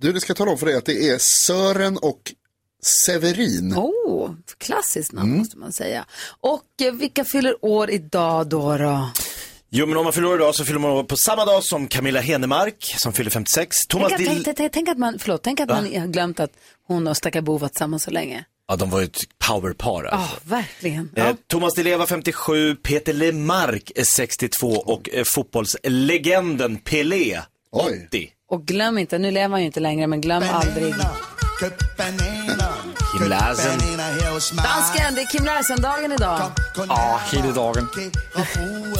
Du, det ska jag tala om för dig att det är Sören och Severin. Oh, klassiskt namn måste man säga. Och eh, vilka fyller år idag då? då? Jo, men om man fyller år idag så fyller man år på samma dag som Camilla Henemark som fyller 56. Thomas Tänk, att- Dill... tänk, tänk, tänk att man, förlåt, tänk att man har glömt att hon och stackar Bo varit tillsammans så länge. Ja, de var ju ett powerpar Ja, alltså. verkligen. Eh, Ja. Thomas Di Leva 57, Peter Lemark är 62 och eh, fotbollslegenden Pelé 80. Och glöm inte, nu lever han ju inte längre, men glöm aldrig. Kim Larsen. Dansken, det är Kim Larsen-dagen idag. Ja, hela dagen.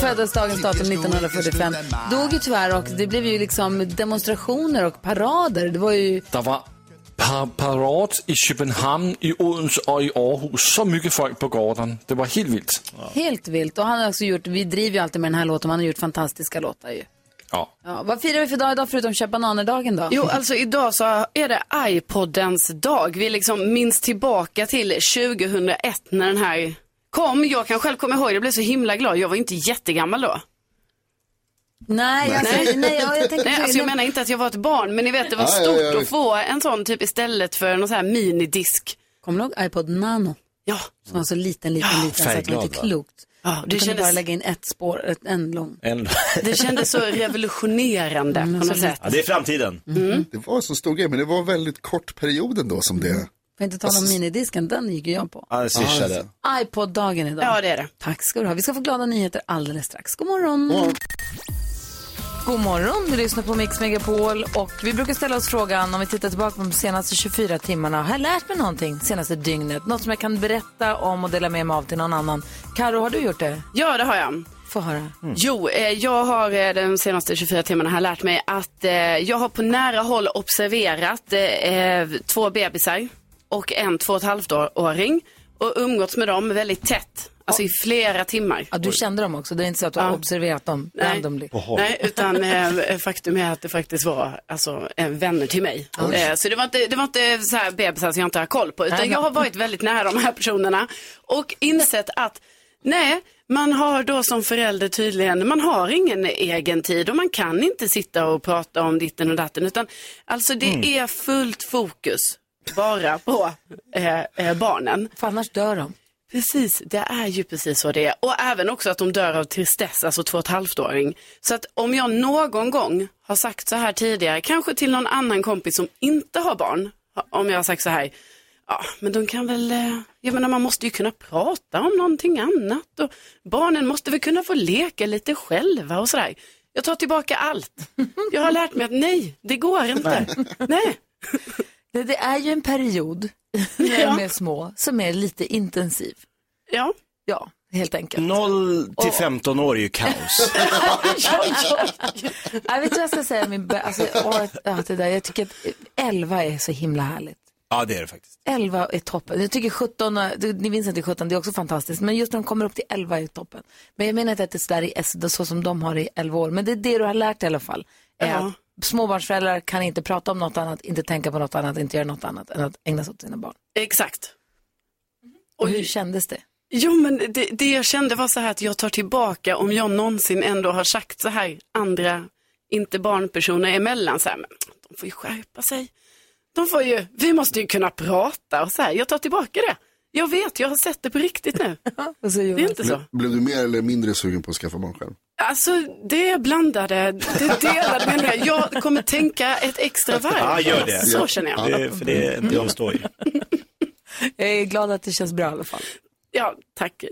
Föddes dagens datum 1945. Dog ju tyvärr och det blev ju liksom demonstrationer och parader. Det var ju Der var par parad i Köpenhamn, i Odense och i Aarhus. Så mycket folk på gården. Det var helt vilt. helt vilt. Och han har också gjort, vi driver ju alltid med den här låten, han har gjort fantastiska låtar ju. Ja. Ja, vad firar vi för dag idag förutom köpa bananer-dagen då? Jo, alltså idag så är det iPodens dag. Vi liksom minns tillbaka till 2001 när den här kom. Jag kan själv komma ihåg, jag blev så himla glad. Jag var inte jättegammal då. Nej, alltså, nej, nej, jag, jag tänkte... Nej, alltså jag menar inte att jag var ett barn, men ni vet det var Ja, ja, stort ja. att få en sån typ istället för någon sån här minidisk. Kommer du ihåg iPod Nano? Ja. Som var så liten, liten, Ja, liten så att det var inte klokt. Ja, du det kunde kändes- bara lägga in ett spår, ett, en lång. En... Det kändes så revolutionerande Mm, på något sätt. Ja, det är framtiden. Det var en så stor grej, men det var en väldigt kort period ändå som det. Får inte tala om minidisken, den gick ju jag på. Ja, det swishade. iPod-dagen idag. Ja, det är det. Tack ska du ha. Vi ska få glada nyheter alldeles strax. God morgon. God morgon, du lyssnar på Mix Megapol och vi brukar ställa oss frågan om vi tittar tillbaka på de senaste 24 timmarna. Har jag lärt mig någonting senaste dygnet? Något som jag kan berätta om och dela med mig av till någon annan. Karo, har du gjort det? Ja, det har jag. Få höra. Jo, eh, jag har eh, de senaste 24 timmarna här lärt mig att eh, jag har på nära håll observerat eh, två bebisar och en två och ett halvt år- åring och umgåtts med dem väldigt tätt, alltså i flera timmar. Ja, du kände dem också, det är inte så att du har Ja. observerat dem Nej. randomly. Nej, utan eh, faktum är att det faktiskt var alltså, eh, vänner till mig. Eh, så det var inte, det var inte så här bebisar som jag inte har koll på, utan Nej, jag har varit väldigt nära de här personerna och insett att nej, man har då som förälder tydligen, man har ingen egen tid och man kan inte sitta och prata om ditten och datten, utan alltså det Mm. är fullt fokus bara på eh, eh, barnen. För annars dör de. Precis, det är ju precis så det är. Och även också att de dör av tristess, alltså två och ett halvt-åring. Så att om jag någon gång har sagt så här tidigare, kanske till någon annan kompis som inte har barn, om jag har sagt så här, ja men de kan väl, eh, jag menar man måste ju kunna prata om någonting annat och barnen måste väl kunna få leka lite själva och sådär. Jag tar tillbaka allt. Jag har lärt mig att nej, det går inte. Nej. Det, det är ju en period när Ja. de är små som är lite intensiv. Ja. Ja, helt enkelt. 0 till 15 år är ju kaos. Jag vet du vad jag ska säga? Min, alltså, året, ja, det där, jag tycker att 11 är så himla härligt. Ja, det är det faktiskt. 11 är toppen. Jag tycker 17, och- du- ni minns inte 17, det är också fantastiskt. Men just när de kommer upp till 11 är toppen. Men jag menar inte att det är så, där i, S- så som de har i 11 år. Men det är det du har lärt dig i alla fall. Är Ja. att småbarnsföräldrar kan inte prata om något annat, inte tänka på något annat, inte göra något annat än att ägna sig åt sina barn. Exakt. Och hur kändes det? Jo, men det, det jag kände var så här att jag tar tillbaka om jag någonsin ändå har sagt så här andra, inte barnpersoner emellan, så här, men de får ju skärpa sig. De får ju, vi måste ju kunna prata och så här. Jag tar tillbaka det. Jag vet, jag har sett det på riktigt nu. Det är inte så. Blev du mer eller mindre sugen på att skaffa barn själv? Alltså, det är blandade, det är delade meningar. Jag kommer tänka ett extra varv. Ja, gör det. Så känner jag. Det, för det är inte jag står i. Jag är glad att det känns bra i alla fall. Ja, tack.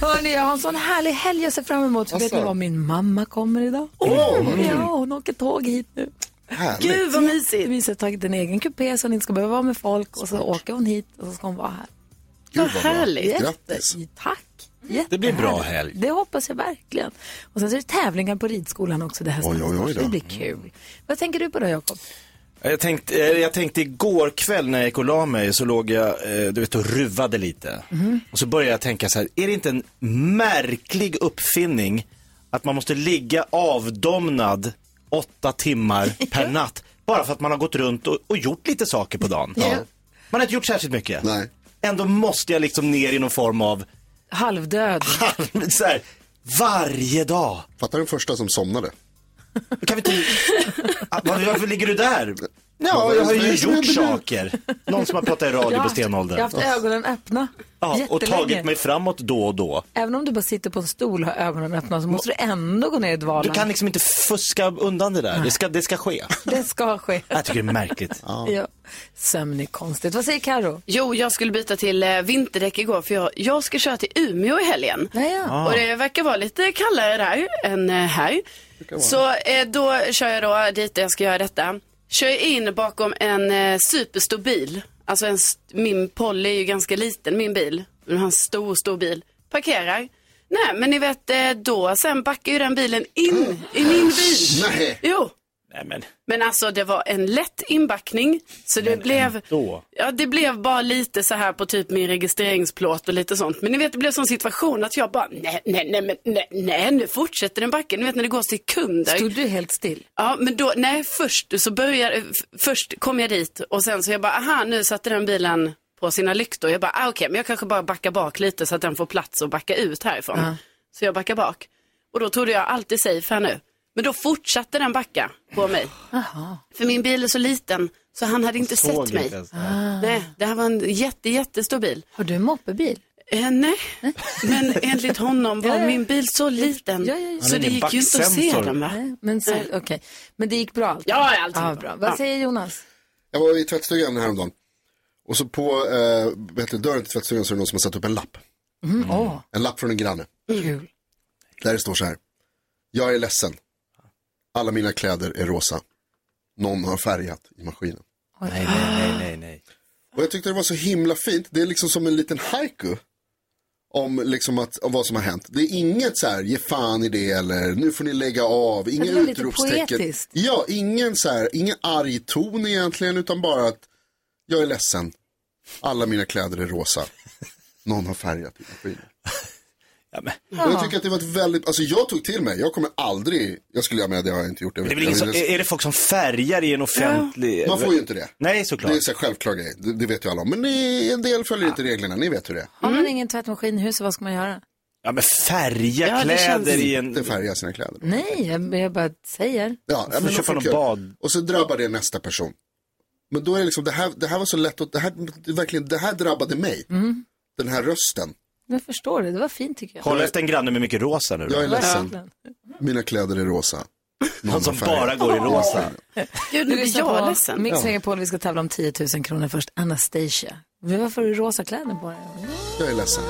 Hörni, jag har en sån härlig helg jag ser fram emot. Vet ni vad min mamma kommer idag? Åh! Ja, hon åker tåg hit nu. Härligt. Gud vad mysigt. Har tagit en egen kupé så hon inte ska behöva vara med folk och så åker hon hit och så ska hon vara här. Gud, vad bra. härligt. Grattis. Jätte- Tack. Det blir bra helg. Det hoppas jag verkligen. Och sen så är det tävlingar på ridskolan också. Det, här Oj, oj, oj då. det blir kul. Vad tänker du på då, Jakob? Jag tänkte, eh, jag tänkte igår kväll när jag gick och la mig så låg jag eh, du vet, och ruvade lite. Och så började jag tänka så här, är det inte en märklig uppfinning att man måste ligga avdomnad åtta timmar per natt bara för att man har gått runt och, och gjort lite saker på dagen? Ja. Man har inte gjort särskilt mycket. Nej. Ändå måste jag liksom ner i någon form av, Halvdöd. så här, varje dag. Fattar den första som somnade? Kan vi inte... Ah, var- Varför ligger du där? Ja, jag har ju gjort saker. Någon som har pratat i radio på haft- Jag stenåldern. har haft ögonen öppna Ja, och tagit mig framåt då och då. Även om du bara sitter på en stol och har ögonen öppna så måste du ändå gå ner i Du dvalan. kan liksom inte fuska undan det där. Det ska, det ska ske. Det ska ske. Jag tycker det är märkligt. Ja. Sömn är konstigt. Vad säger Karo? Jo, jag skulle byta till eh, vinterdäck igår för jag, jag ska köra till Umeå i helgen. Ja, ja. Och det verkar vara lite kallare där än eh, här. Så eh, då kör jag då dit jag ska göra detta. Kör in bakom en eh, superstor bil. Alltså en, min Polly är ju ganska liten, min bil. Den har en stor, stor bil. Parkerar. Nej, men ni vet, eh, då sen backar ju den bilen in i min bil. Nej. Jo. Men. Men alltså det var en lätt inbackning. Så det blev, ändå. ja, det blev bara lite så här på typ min registreringsplåt och lite sånt. Men ni vet det blev sån situation att jag bara, nej, nej, nej, men, nej, nej, nu fortsätter den backa. Ni vet när det går sekunder. Stod du helt still? Ja, men då, nej, först så började, först kom jag dit och sen så jag bara, aha, nu satte den bilen på sina lyktor. Jag bara, ah, okej, men jag kanske bara backar bak lite så att den får plats att backa ut härifrån. Så jag backar bak. Och då trodde jag alltid safe här nu. Men då fortsatte den backa på mig. För min bil är så liten så han hade inte sett mig. inte det. Nej, det här var en jätte, jättestor bil. Har du en moppebil? Eh, nej, men enligt honom var Ja, ja. min bil så liten. Ja, ja, ja. Så det gick ju inte att se den va? Nej, men, så, okej. men det gick bra allt? Ja, allting ja, bra. bra. Vad Ja. säger Jonas? Jag var i tvättstugan häromdagen. Och så på eh, dörren till tvättstugan så är det någon som har satt upp en lapp. Mm. Åh, En lapp från en granne. kul. Där det står så här. Jag är ledsen. Alla mina kläder är rosa. Någon har färgat i maskinen. Nej, nej, nej, nej, nej. Och jag tyckte det var så himla fint. Det är liksom som en liten haiku. Om, liksom att, om vad som har hänt. Det är inget så här, ge fan i det eller nu får ni lägga av. Inga det lite utropstecken. poetiskt. Ja, ingen så här, ingen arg ton egentligen utan bara att jag är ledsen. Alla mina kläder är rosa. Någon har färgat i maskinen. Ja, men, Och jag tycker att det var ett väldigt, alltså jag tog till mig, jag kommer aldrig, jag skulle göra med det har jag inte gjort. Jag det är, väl ingen jag som, är det folk som färgar i en offentlig... Man får ju inte det. Nej, såklart. Det är här självklar grej, det, det vet ju alla om. Men ni, en del följer inte reglerna, ni vet hur det är. Har man ingen tvättmaskin i huset, vad ska man göra? Ja, men färga Ja, det kläder i en... Inte färga sina kläder. Nej, jag, jag bara säger. Ja, får men köpa någon bad. Och så drabbar det nästa person. Men då är det liksom, det här, det här var så lätt att, det här, det, verkligen, det här drabbade mig. Mm. Den här rösten. Jag förstår det, det var fint tycker jag. Håll efter en granne med mycket rosa nu. Jag är ledsen, mina kläder är rosa. Någon Han som har bara går i rosa. Gud, Du nu blir jag på ledsen. Mix Megapol, vi ska tävla om 10 000 kronor först. Anastasia. Varför har du rosa kläder på dig? Jag är ledsen.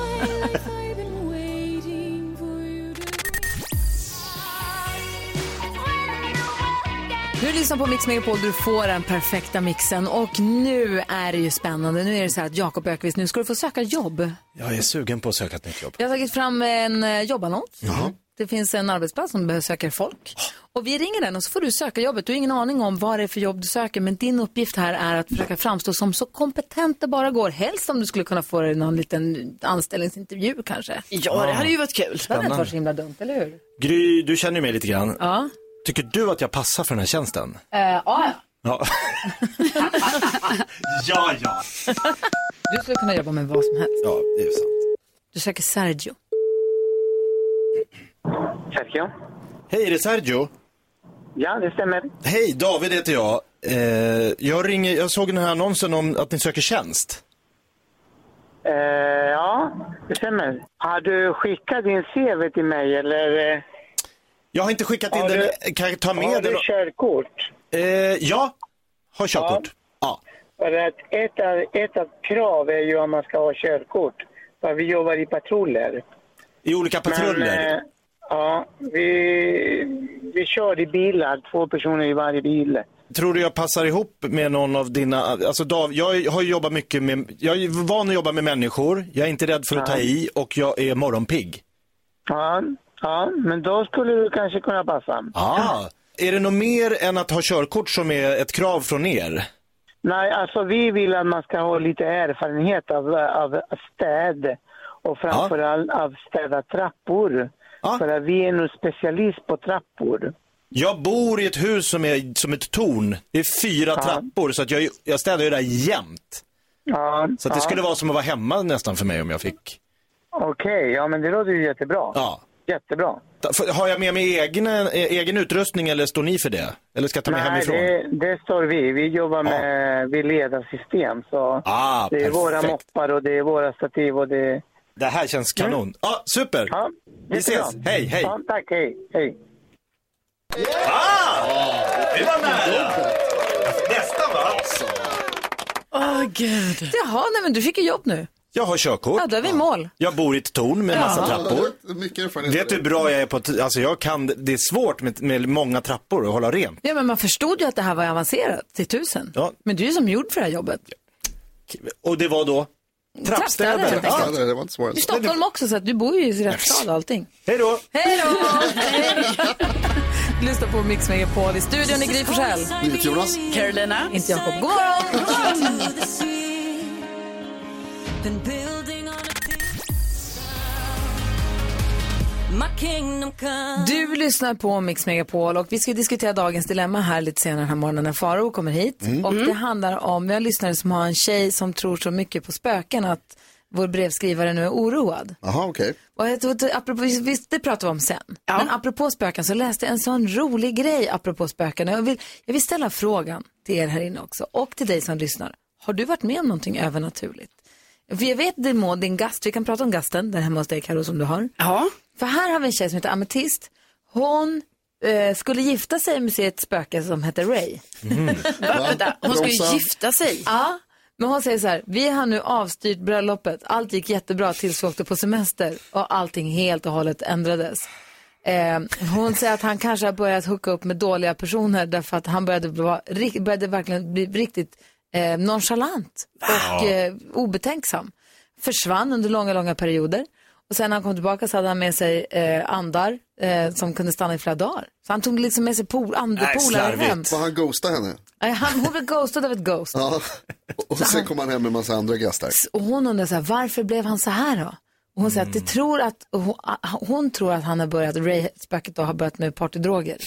Du lyssnar på Mix Megapol, du får den perfekta mixen. Och nu är det ju spännande. Nu är det så här att Jakob Ökvist, nu ska du få söka jobb. Jag är sugen på att söka ett nytt jobb. Jag har tagit fram en eh, jobbannons. Det finns en arbetsplats som behöver söka folk. Och vi ringer den och så får du söka jobbet. Du har ingen aning om vad det är för jobb du söker. Men din uppgift här är att försöka framstå som så kompetent det bara går. Helst om du skulle kunna få dig någon liten anställningsintervju kanske. Ja, det hade ju varit kul. Det hade inte varit så himla dumt, eller hur? Gry, du känner ju mig lite grann. Ja. Tycker du att jag passar för den här tjänsten? Uh, ja. Ja. ja, ja. Du skulle kunna jobba med vad som helst. Ja, det är sant. Du söker Sergio. Sergio? Hej, är det Sergio? Ja, det stämmer. Hej, David heter jag. Eh, jag, ringer, jag såg den här annonsen om att ni söker tjänst. Eh, ja, det stämmer. Har du skickat din CV till mig eller eh, Jag har inte skickat in Har den. du- Kan jag ta har med den? du körkort? Eh, ja, har körkort. Ja. För att ett av, ett av krav är ju att man ska ha körkort. För vi jobbar i patruller. I olika patruller. Men, eh, ja, vi, vi kör i bilar, två personer i varje bil. Tror du jag passar ihop med någon av dina, alltså Dav, jag har jobbat mycket med, jag är van att jobba med människor, jag är inte rädd för att ta i och jag är morgonpigg. Ja, ja, men då skulle du kanske kunna passa. Ah. Är det något mer än att ha körkort som är ett krav från er? Nej, alltså vi vill att man ska ha lite erfarenhet av, av städ och framförallt av städa trappor. Ja. För att vi är nog specialist på trappor. Jag bor i ett hus som är som ett torn. Det är fyra trappor så att jag, jag städar ju där jämt. Så att det skulle vara som att vara hemma nästan för mig om jag fick. Okej, ja men det låter ju jättebra. Ja. Jättebra. Har jag med mig egen, eh, egen utrustning eller står ni för det? Eller ska jag ta med Nej, hemifrån? det, det står vi. Vi jobbar med vi ledarsystem. Så Ah, det är våra perfekt. moppar och det är våra stativ och det... Det här känns kanon. Ja, super. Ja, Vi ses. Hej, hej. Ja, tack, hej. hej. Det var nära. Nästan va? Åh gud. Jaha, nej men du fick ju jobb nu. Jag har körkort. Ja, då är vi mål. Jag bor i ett torn med massa trappor. Vet du hur bra jag är på att, alltså jag kan, det är svårt med, med många trappor att hålla rent. Ja, men man förstod ju att det här var avancerat till tusen. Ja. Men du är ju som gjord för det här jobbet. Och det var då? Trappstädare. helt Ja. det var inte svårare. I Stockholm också, så att du bor ju i rätt stad och allting. Hej då! Hej då! Lyssna på Mix Megapol. I studion i Gry Forssell. Jonas. Carolina. Inte Jakob. God morgon! Du lyssnar på Mix Megapol och vi ska diskutera dagens dilemma här lite senare den här morgonen när Faro kommer hit. Och det handlar om, vi har lyssnare som har en tjej som tror så mycket på spöken att vår brevskrivare nu är oroad. Jaha, okej. Och tror att, apropå, visst, det pratar vi om sen. Men apropå spöken så läste jag en sån rolig grej apropå spöken. Jag vill, jag vill ställa frågan till er här inne också och till dig som lyssnar. Har du varit med om någonting övernaturligt? För jag vet din må, din gast, vi kan prata om gasten, den hemma hos dig Karo som du har. Ja. För här har vi en tjej som heter Ametist. Hon eh, skulle gifta sig med sitt spöke som heter Ray. Va, vänta, hon Bromsa. gifta sig. Ja, men hon säger så här, vi har nu avstyrt bröllopet. Allt gick jättebra tills vi åkte på semester och allting helt och hållet ändrades. Eh, hon säger att han kanske har börjat hooka upp med dåliga personer därför att han började, ri- började verkligen bli riktigt eh, nonchalant och eh, obetänksam. Försvann under långa, långa perioder. Och sen när han kom tillbaka så hade han med sig eh, andar eh, som kunde stanna i flera dagar. Så han tog liksom med sig pol, andepolare hem. Var han ghostade henne? Nej, han, hon blev ghostad av ett ghost. Ja. Och sen kom han hem med en massa andra gastar. Och hon undrar så här, varför blev han så här då? Och hon säger att det tror att, hon, hon tror att han har börjat, Ray-spöket då har börjat med partydroger.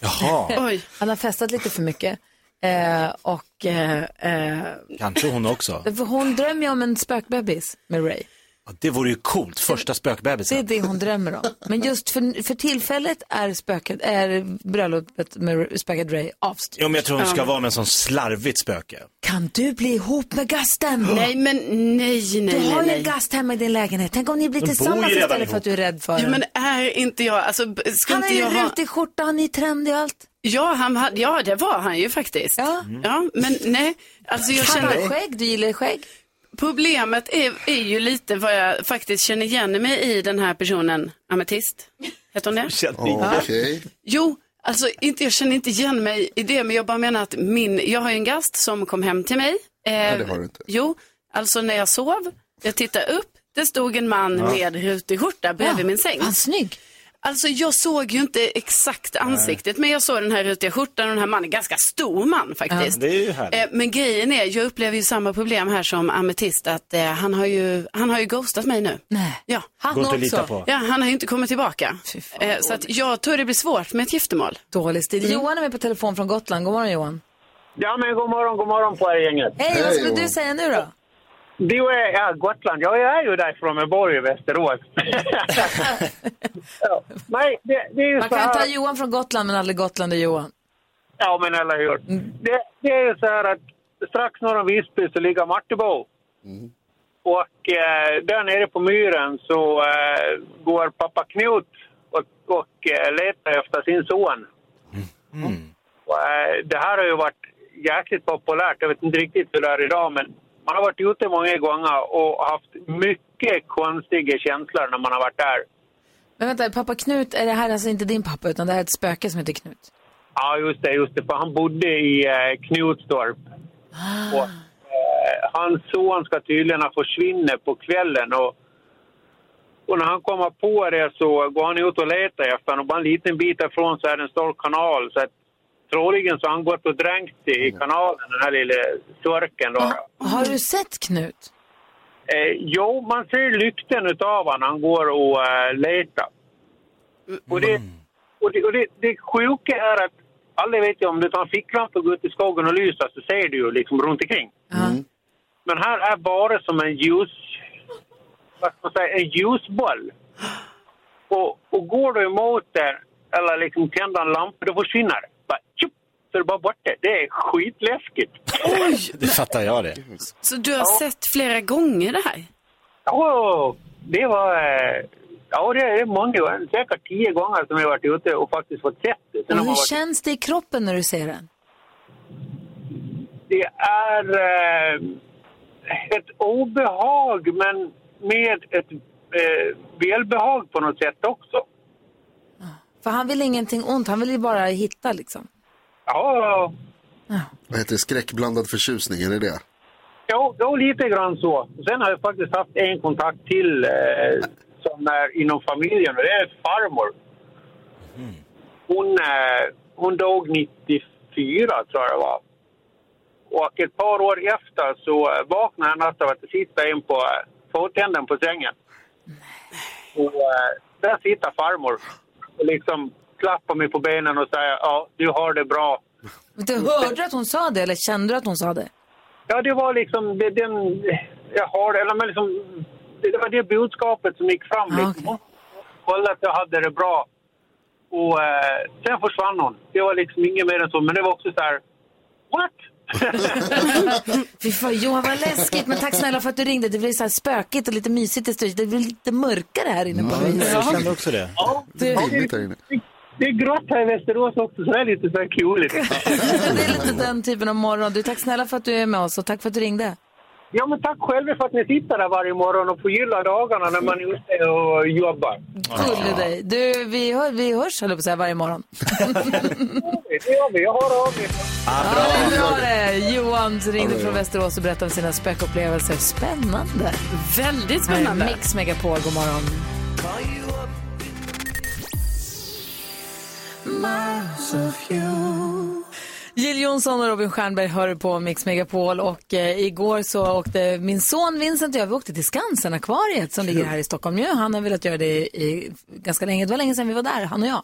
Jaha, Oj. Han har festat lite för mycket. Eh, och eh, eh, kanske hon också. för hon drömmer ju om en spökbebis med Ray. Ja, Det vore ju coolt, första Det är spökbebisen. det hon drömmer om. Men just för, för tillfället är, spöket, är bröllopet med spöket Ray avstyrt. Jo, men jag tror hon ska vara med en sån slarvigt spöke. Kan du bli ihop med gasten? Nej, men nej, Du nej, har nej. ju en gast hemma i din lägenhet. Tänk om ni blir tillsammans istället för ihop. att du är rädd för Ja, den. men är inte jag, alltså ska Han är inte ju jag ha... rutig skjorta, han är trendig och allt. Ja, han hade, ja, det var han ju faktiskt. Ja. Ja, men nej, alltså jag Han har känner... skägg, du gillar skägg. Problemet är, är ju lite vad jag faktiskt känner igen mig i den här personen, Ametist. Heter hon det? Känner Okej. Jo, alltså inte, jag känner inte igen mig i det, men jag bara menar att min, jag har ju en gast som kom hem till mig. Eh, Nej, det har du inte. Jo, alltså när jag sov, jag tittade upp, det stod en man med rutig skjorta bredvid min säng. Han är snygg. Alltså jag såg ju inte exakt ansiktet, men jag såg den här rutiga skjortan och den här mannen, ganska stor man faktiskt. Det är ju härligt. Eh, Men grejen är, jag upplever ju samma problem här som Ametist, att eh, han, har ju, han har ju ghostat mig nu. Nej. Ja. Han Går också. lita på. Ja, han har ju inte kommit tillbaka. Fan, Eh, så att jag tror det blir svårt med ett giftermål. Dålig stil. Johan är med på telefon från Gotland. God morgon Johan. Ja, men god morgon, god morgon på er gänget. Hej, vad skulle du säga nu då? Du är, ja, Gotland. Jag är ju därifrån, men bor i Västerås. ja. Nej, det, det är ju Man så kan här... ta Johan från Gotland men aldrig Gotland och Johan. Ja, men eller hur. Det, det är ju så här att strax norr om Visby så ligger Martebo. Och eh, där nere på myren så eh, går pappa Knut och, och eh, letar efter sin son. Och, eh, det här har ju varit jäkligt populärt. Jag vet inte riktigt hur det är idag, men man har varit ute många gånger och haft mycket konstiga känslor när man har varit där. Men vänta, pappa Knut, är det här alltså inte din pappa utan det här är ett spöke som heter Knut? Ja, just det, just det. För han bodde i eh, Knutstorp. Och, eh, hans son ska tydligen ha försvunnit på kvällen. Och, och när han kommer på det så går han ut och letar efter honom. Och bara en liten bit ifrån så är det en stor kanal. Så att, troligen så har han gått och dränkt i kanalen, den här lilla störken. Då. Har du sett Knut? Eh, jo, man ser lykten utav honom. Han går och eh, letar. Och, det, och, det, och det, det sjuka är att alla vet ju om du tar en ficklampa och går ut i skogen och lyser så ser du ju liksom runt omkring. Men här är bara som en ljus... Vad ska man säga? En ljusboll. Och, och går du emot det eller liksom tänder en lampa, då försvinner det. Bara, tjup, så är det bara borta. Det är skitläskigt. Det fattar jag det. Så du har sett flera gånger det här? Ja, det var... Ja, det är många gånger. Säkert tio gånger som jag varit ute och faktiskt fått sett det. Sen Och hur varit, känns det i kroppen när du ser den? det är eh, ett obehag, men med ett eh, välbehag på något sätt också. För han vill ingenting ont, han vill ju bara hitta liksom. Ja, Vad heter det? Skräckblandad förtjusning, är det det? ja, ja lite grann så. Sen har jag faktiskt haft en kontakt till eh, som är inom familjen och det är farmor. Hon, eh, hon dog 94 tror jag det var. Och ett par år efter så vaknade jag en natt av att det sitter en på eh, fotänden på sängen. Och eh, där sitter farmor liksom klappar mig på benen och säger ja, du har det bra. Du hörde att hon sa det eller kände du att hon sa det? Ja, det var liksom det, den... Jag har eller men liksom, det var det budskapet som gick fram. Ah, Liksom. Hon kollade att jag hade det bra. Och eh, sen försvann hon. Det var liksom inget mer än så. Men det var också så här... What? Fy fan, Johan vad läskigt. Men tack snälla för att du ringde. Det blir så här spökigt och lite mysigt i studion. Det blir lite mörkare här inne på Jag huset. kände också det. ja, här inne. det är grått här i Västerås också, så det är lite så här kuligt. Det är lite den typen av morgon. Du, tack snälla för att du är med oss och tack för att du ringde. Ja, men tack själva för att ni sitter där varje morgon och förgyllar dagarna när man är ute och jobbar. Gulle dig. Du, vi, hör, vi hörs, höll jag på att säga, varje morgon. Det gör vi. Jag har av er. Ja, det var det. Johan ringde från Västerås och berättade om sina spökupplevelser. Spännande. Väldigt Här är spännande. Mix Megapol, god morgon. Jill Johnson och Robin Stjernberg hör på Mix Megapol och eh, igår så åkte min son Vincent och jag, vi åkte till Skansen-akvariet som ligger här i Stockholm nu. Han har velat göra det i, ganska länge, det var länge sedan vi var där, han och jag.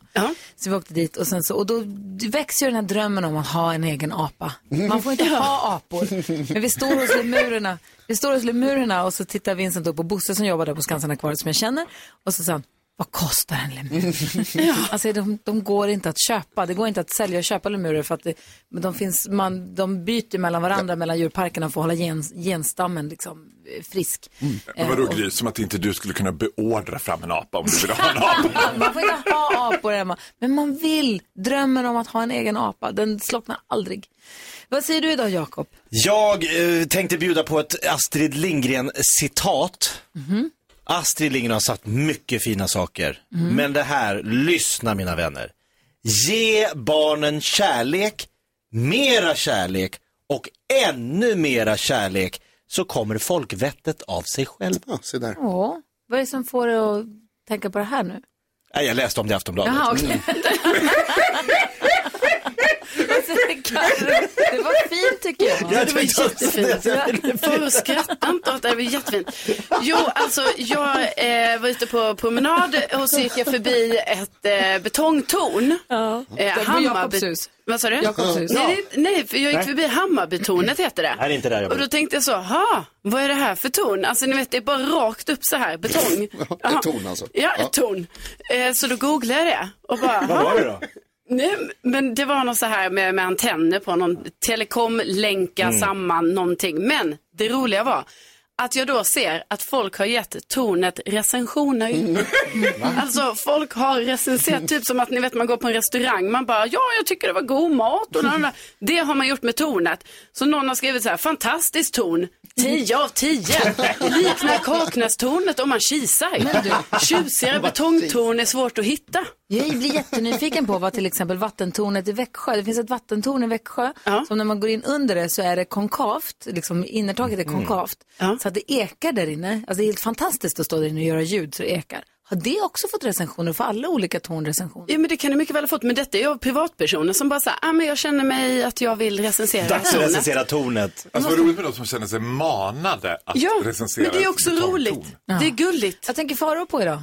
Så vi åkte dit och sen så, och då växer ju den här drömmen om att ha en egen apa. Man får inte ha apor. Men vi står hos lemurerna, vi står hos lemurerna och så tittar Vincent upp på Bosse som jobbar där på Skansen-akvariet som jag känner och så sa han, vad kostar en lemur? Alltså de, de går inte att köpa. Det går inte att sälja och köpa lemurer för att det, men de, finns, man, de byter mellan varandra mellan djurparkerna för att hålla gen, genstammen liksom, frisk. Men Eh, vadå och- Gry, som att inte du skulle kunna beordra fram en apa om du vill ha en apa? Man får inte ha apor hemma. Men man vill. Drömmen om att ha en egen apa, den slocknar aldrig. Vad säger du idag, Jakob? Jag eh, tänkte bjuda på ett Astrid Lindgren-citat. Astrid Lindgren har sagt mycket fina saker. Men det här, lyssna mina vänner. Ge barnen kärlek, mera kärlek och ännu mera kärlek så kommer folkvettet av sig själv. Ja, se där. Ja, vad är det som får dig att tänka på det här nu? Nej, jag läste om det i Aftonbladet. Jaha, okej. Det var fint tycker jag. Ja, Det var jättefint. Får skratta inte åt det, det var jättefint. Jo, alltså jag eh, var ute på promenad och så gick jag förbi ett eh, betongtorn. Ja. Eh, Hammarby-. Vad sa du? Jakobs hus. Nej, det- nej, för jag gick förbi Hammarbytornet heter det. Nej, det är inte där jag Och då tänkte jag så, ha, vad är det här för torn? Alltså ni vet, det är bara rakt upp så här, betong. ett torn alltså. Ja, ett torn. Eh, så då googlade jag det och bara, Vad var det då? Nej, men det var något så här med, med antenner på någon telekom, länka Mm. samman någonting. Men det roliga var att jag då ser att folk har gett tornet recensioner. Alltså folk har recenserat, typ som att ni vet man går på en restaurang, man bara ja jag tycker det var god mat och mm. Det har man gjort med tornet. Så någon har skrivit så här, fantastiskt torn, 10 av 10. Liknar Kaknästornet om man kisar. Tjusigare betongtorn är svårt att hitta. Jag blir jättenyfiken på vad till exempel vattentornet i Växjö, det finns ett vattentorn i Växjö Ja. som när man går in under det så är det konkavt, liksom innertaket är konkavt. Ja. Så att det ekar där inne. Alltså det är helt fantastiskt att stå där inne och göra ljud så det ekar. Har det också fått recensioner? Får alla olika tornrecensioner? Ja men det kan du mycket väl ha fått, men detta är ju privatpersoner som bara säger, ah, men jag känner mig att jag vill recensera Dags att tornet. recensera tornet. Alltså vad roligt med de som känner sig manade att Ja, recensera men det är också roligt. Det är gulligt. Jag tänker Faro på idag.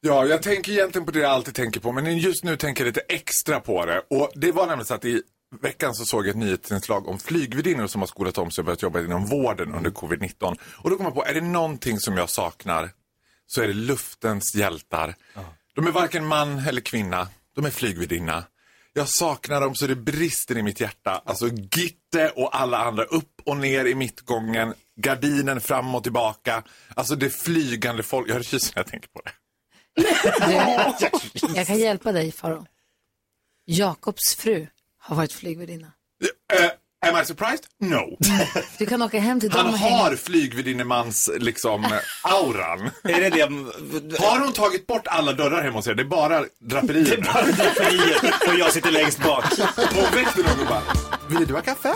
Ja, jag tänker egentligen på det jag alltid tänker på, men just nu tänker jag lite extra på det. Och det var nämligen så att i veckan så såg jag ett nyhetsinslag om flygvärdinnor som har skolat om sig och börjat jobba inom vården under covid-19. Och då kom jag på, är det någonting som jag saknar så är det luftens hjältar. De är varken man eller kvinna, de är flygvärdinna. Jag saknar dem så det brister i mitt hjärta. Alltså Gitte och alla andra upp och ner i mittgången, gardinen fram och tillbaka. Alltså det flygande folk, jag har rysningar när jag tänker på det. Du, jag kan hjälpa dig Faro. Jakobs fru har varit flygvärdinna. Uh, am I surprised? No. Du kan åka hem till dem Han och hänga. har flygvärdinnemans liksom auran. Är det det? Har hon tagit bort alla dörrar hemma hos er? Det är bara draperier. Bara draperiet och jag sitter längst bak. Och väckte någon och bara, vill du ha kaffe?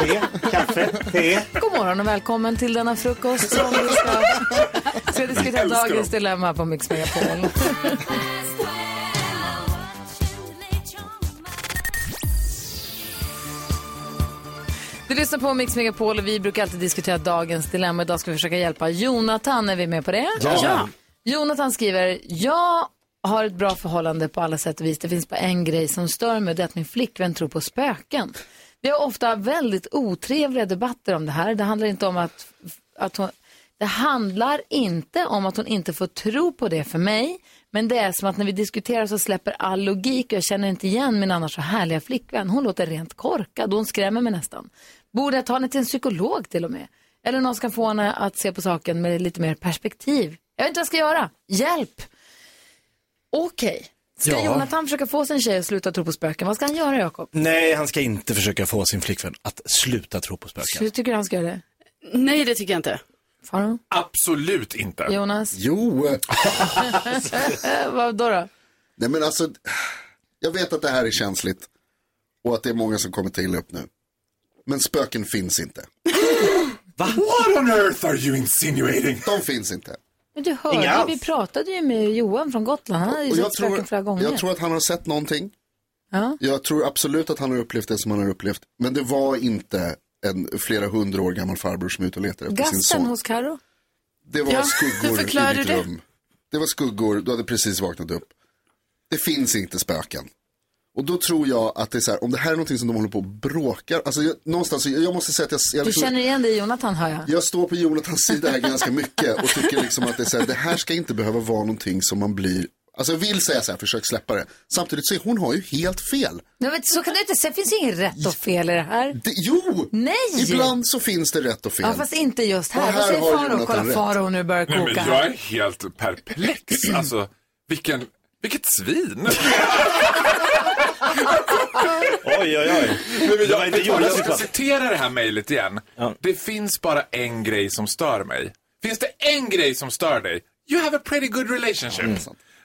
Te, kaffe, te. God morgon och välkommen till denna frukost som vi ska, ska diskutera dagens dilemma på Mix Megapol. Du lyssnar på Mix Megapol och vi brukar alltid diskutera dagens dilemma. Idag ska vi försöka hjälpa Jonathan. Är vi med på det? Ja. Jonathan skriver, jag har ett bra förhållande på alla sätt och vis. Det finns bara en grej som stör mig det är att min flickvän tror på spöken. Vi har ofta väldigt otrevliga debatter om det här. Det handlar inte om att, att hon, det handlar inte om att hon inte får tro på det för mig. Men det är som att när vi diskuterar så släpper all logik och jag känner inte igen min annars så härliga flickvän. Hon låter rent korkad och hon skrämmer mig nästan. Borde jag ta henne till en psykolog till och med? Eller någon ska få henne att se på saken med lite mer perspektiv. Jag vet inte vad jag ska göra. Hjälp! Okej. Ska Ja. Jonathan försöka få sin tjej att sluta tro på spöken? Vad ska han göra, Jakob? Nej, han ska inte försöka få sin flickvän att sluta tro på spöken. Tycker du han ska göra det? Nej, det tycker jag inte. Faro? Absolut inte. Jonas? Jo, eh, Eh, vad då? då? nej men alltså, jag vet att det här är känsligt och att det är många som kommer ta illa upp nu. Men spöken finns inte. What on earth are you insinuating? De finns inte. Men du Inga hörde, alls. vi pratade ju med Johan från Gotland. Han hade ju Och sett spöken tror, flera gånger. jag tror att han har sett någonting. Ja. Jag tror absolut att han har upplevt det som han har upplevt. Men det var inte en flera hundra år gammal farbror som är ute och letar efter sin Gasten son. hos Karo. Det var Ja, skuggor hur i ditt du det? rum. Det var skuggor, du hade precis vaknat upp. Det finns inte spöken. Och då tror jag att det är så här, om det här är någonting som de håller på och bråkar. Alltså jag, någonstans, jag, jag måste säga att jag, jag, Du känner igen dig i Jonathan, hör jag. jag står på Jonathans sida här ganska mycket och tycker liksom att det, är så här, det här ska inte behöva vara någonting som man blir Alltså jag vill säga så här, försök släppa det. Samtidigt så är hon har ju helt fel. Nej, men så kan du inte säga. Det finns inget rätt och fel i det här. Det, jo! Nej! Ibland så finns det rätt och fel. Ja, fast inte just här. Vad säger har Faro? Jonathan Kolla. Faro nu börjar Nej, koka men här. jag är helt perplex. Alltså, vilken, vilket svin. Oj, oj, oj. Nej, men Det var jag, inte jag ska citera det här mejlet igen. Ja. Det finns bara en grej som stör mig. Finns det en grej som stör dig? You have a pretty good relationship. Mm.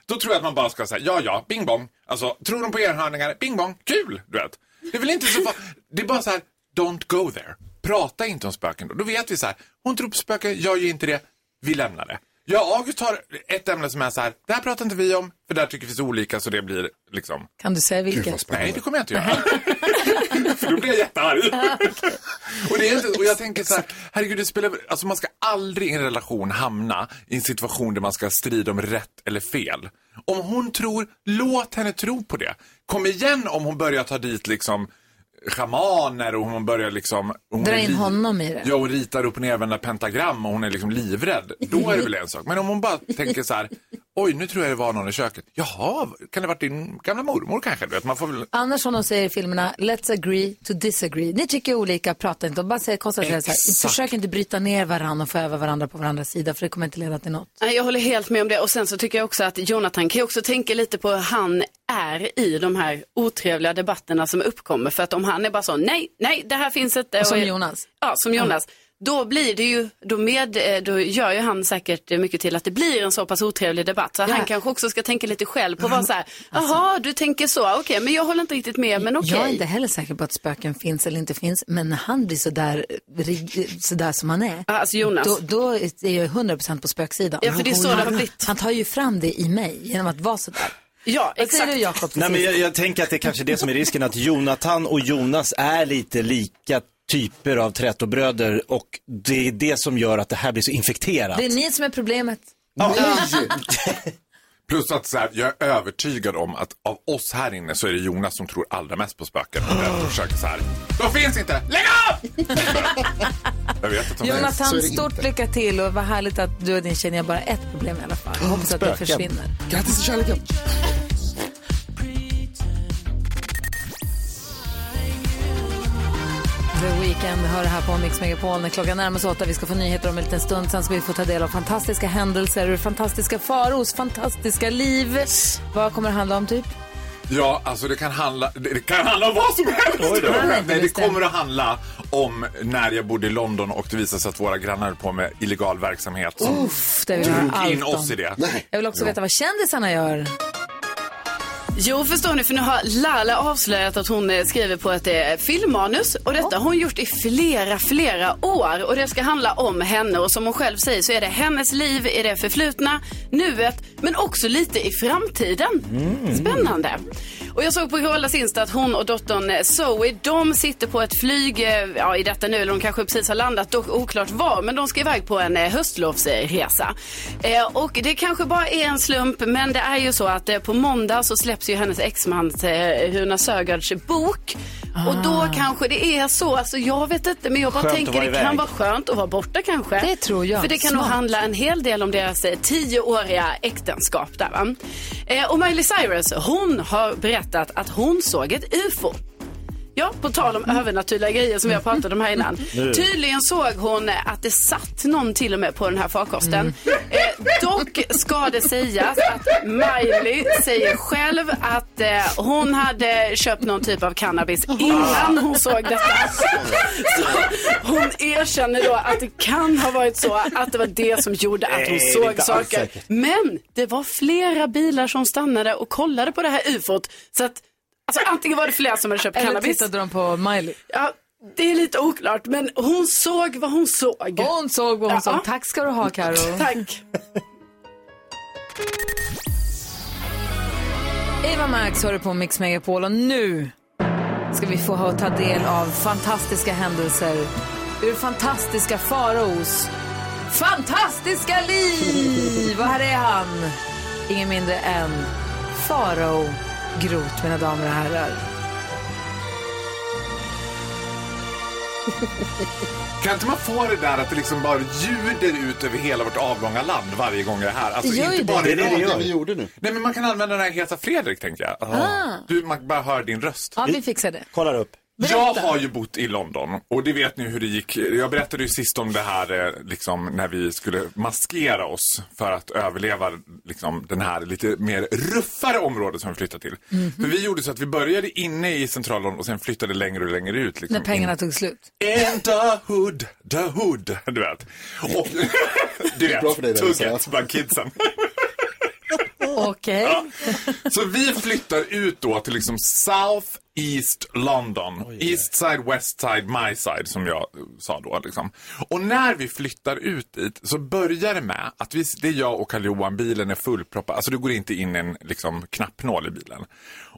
Då tror jag att man bara ska säga ja, ja, bing bong. Alltså, tror de på enhörningar? Bing bong, kul, du vet. Det är väl inte så Det är bara så här, don't go there. Prata inte om spöken då. Då vet vi så här, hon tror på spöken, jag gör inte det. Vi lämnar det. Jag och August har ett ämne som är så här, det här pratar inte vi om, för där tycker vi så olika så det blir liksom Kan du säga vilket? Nej, det kommer jag inte göra. För då blir jag jättearg. och, det är inte, och jag tänker så här, herregud, det spelar, alltså man ska aldrig i en relation hamna i en situation där man ska strida om rätt eller fel. Om hon tror, låt henne tro på det. Kom igen om hon börjar ta dit liksom schamaner och hon börjar liksom... Hon Dra in honom i det. Ja, och ritar upp och nervända pentagram och hon är liksom livrädd. Då är det väl en sak. Men om hon bara tänker så här, oj nu tror jag det var någon i köket. Jaha, kan det varit din gamla mormor kanske? Du vet, man får väl... Annars som de säger i filmerna, let's agree to disagree. Ni tycker olika, prata inte. Och bara säg, konstatera så här, försök inte bryta ner varandra och få över varandra på varandras sida för det kommer inte leda till något. Nej, Jag håller helt med om det och sen så tycker jag också att Jonathan kan också tänka lite på hur han är i de här otrevliga debatterna som uppkommer. För att om han är bara så, nej, nej, det här finns inte. Som Jonas. Ja, som Jonas. Då blir det ju, då, med, eh, då gör ju han säkert mycket till att det blir en så pass otrevlig debatt. Så Ja. han kanske också ska tänka lite själv på vad så här, jaha, du tänker så, okej, men jag håller inte riktigt med, men okej. Jag är inte heller säker på att spöken finns eller inte finns, men när han blir sådär, sådär som han är, Alltså Jonas. då, då är jag 100% på spöksidan. Ja, för det är så han, det har blivit. Han tar ju fram det i mig genom att vara sådär. ja, exakt. du till Nej, men jag, jag tänker att det är kanske det som är risken, att Jonathan och Jonas är lite lika typer av trätobröder och det är det som gör att det här blir så infekterat. Det är ni som är problemet. Plus att så här, jag är övertygad om att av oss här inne så är det Jonas som tror allra mest på spöken. Och därför försöker så här, de finns inte, lägg av! jag vet att de Jonathan, stort inte. lycka till och vad härligt att du och din tjej har bara ett problem i alla fall. Jag hoppas att det Spöken. försvinner. Grattis till kärleken. The Weeknd hör här på Mix Megapol när klockan närmar sig åtta. Vi ska få nyheter om en liten stund. Sen ska vi få ta del av fantastiska händelser ur fantastiska Faros fantastiska liv. Vad kommer det handla om typ? Ja, alltså det kan handla, det det kan handla om vad som helst. Nej, det kommer att handla om när jag bodde i London och det visade sig att våra grannar höll på med illegal verksamhet som Uff, det vill jag drog in oss i det. Nej. Jag vill också veta vad kändisarna gör. Jo, förstår ni, för nu har Lala avslöjat att hon eh, skriver på ett eh, filmmanus och detta har hon gjort i flera, flera år och det ska handla om henne och som hon själv säger så är det hennes liv i det förflutna, nuet, men också lite i framtiden. Spännande. Och jag såg på Carolas Insta att hon och dottern eh, Zoe, de sitter på ett flyg, eh, ja i detta nu, eller de kanske precis har landat, dock oklart var, men de ska iväg på en höstlovsresa. Eh, och det kanske bara är en slump, men det är ju så att eh, på måndag så släpps ju hennes exmans eh, Runa Sögaards bok. Och då kanske det är så, alltså jag vet inte, men jag bara Skönt att tänker det kan vara skönt att vara borta kanske. Det tror jag. För det kan nog Smart. handla en hel del om deras eh, tioåriga äktenskap där va. Eh, och Miley Cyrus, hon har berättat att hon såg ett UFO. Ja, på tal om övernaturliga grejer som vi har pratat om här innan. Tydligen såg hon att det satt någon till och med på den här farkosten. Eh, dock ska det sägas att Miley säger själv att eh, hon hade köpt någon typ av cannabis innan hon såg detta. Så hon erkänner då att det kan ha varit så att det var det som gjorde att hon Nej, såg saker. Men det var flera bilar som stannade och kollade på det här ufot. Så att, alltså antingen var det flera som hade köpt Eller cannabis. tittade de på Miley? Ja, det är lite oklart, men hon såg vad hon såg. Hon såg vad hon Ja. såg. Tack ska du ha Karo. Tack. Eva Max hör du på Mix Megapol och nu ska vi få ta del av fantastiska händelser ur fantastiska faraos fantastiska liv. Och här är han, ingen mindre än Farao Groth, mina damer och herrar. Kan inte man få det där att det liksom bara ljuder ut över hela vårt avlånga land varje gång det är här? Alltså Det inte det. bara Det är det det vi gjorde nu. Nej men man kan använda den här Heta Fredrik tänkte jag. Du, man bara hör din röst. Ja, vi fixar det. Kollar upp. Jag har ju bott i London och det vet ni hur det gick. Jag berättade ju sist om det här eh, liksom, när vi skulle maskera oss för att överleva liksom, den här lite mer ruffare området som vi flyttade till. Mhm. För vi gjorde så att vi började inne i centralen och sen flyttade längre och längre ut. Liksom, När pengarna in. tog slut. In the hood, the hood, du vet. Och, du vet, tugget bland kidsen. Okej. Så vi flyttar ut då till liksom South East London. East side, West side, my side som jag eh, sa då. Liksom. Och när vi flyttar ut dit så börjar det med att vi, det är jag och Karl-Johan, bilen är fullproppad. Alltså det går inte in en liksom, knappnål i bilen.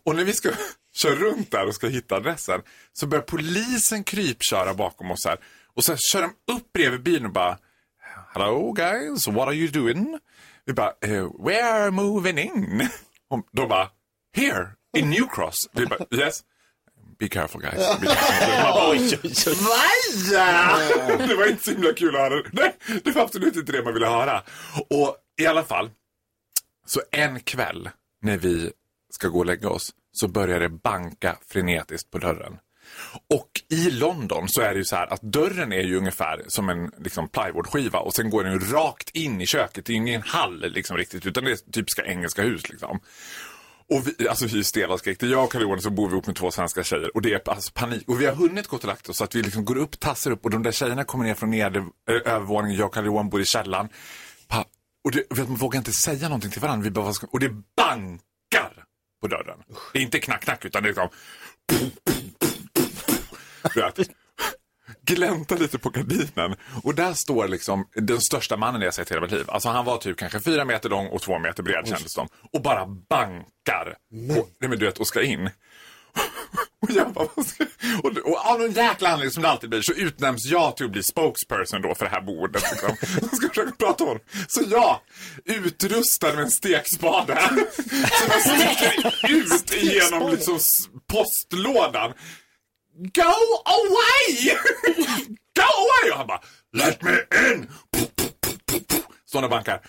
Och när vi ska köra runt där och ska hitta adressen så börjar polisen krypköra bakom oss här. Och så kör de upp bredvid bilen och bara Hello guys, what are you doing? Vi bara, eh, we are moving in. Och de bara, here, in New Cross. Vi bara, yes. Be careful guys. Be careful. Oj, oj, oj. Det var inte så himla kul att höra. Nej, det var absolut inte det man ville höra. Och i alla fall, Så en kväll när vi ska gå och lägga oss så börjar det banka frenetiskt på dörren. Och i London så är det ju så här att dörren är ju ungefär som en liksom, plywoodskiva och sen går den ju rakt in i köket. Det är ju ingen hall liksom riktigt utan det är typiska engelska hus liksom. Och vi, alltså vi är stela och är Jag och Carl-Johan så bor vi ihop med två svenska tjejer och det är alltså panik. Och vi har hunnit gå och lagt oss så att vi liksom går upp, tassar upp och de där tjejerna kommer ner från nedre övervåningen. Jag och Carl-Johan bor i källaren. Pa, och det, vet, man vågar inte säga någonting till varandra. Vi bara, och det bankar på dörren. Det är inte knack, knack utan det är liksom du vet, gläntar lite på gardinen och där står liksom den största mannen jag sett i hela mitt liv. Alltså han var typ kanske fyra meter lång och två meter bred kändes som. Och bara bankar. Och, nej men du vet, och ska in. Och jag bara, och, och av någon jäkla anledning som det alltid blir så utnämns jag till att bli spokesperson då för det här bordet. Liksom. Jag ska försöka prata om. Så jag, utrustad med en stekspade, som jag sticker ut igenom liksom postlådan. Go away! Go away! Och han bara, let me in! Står och bankar.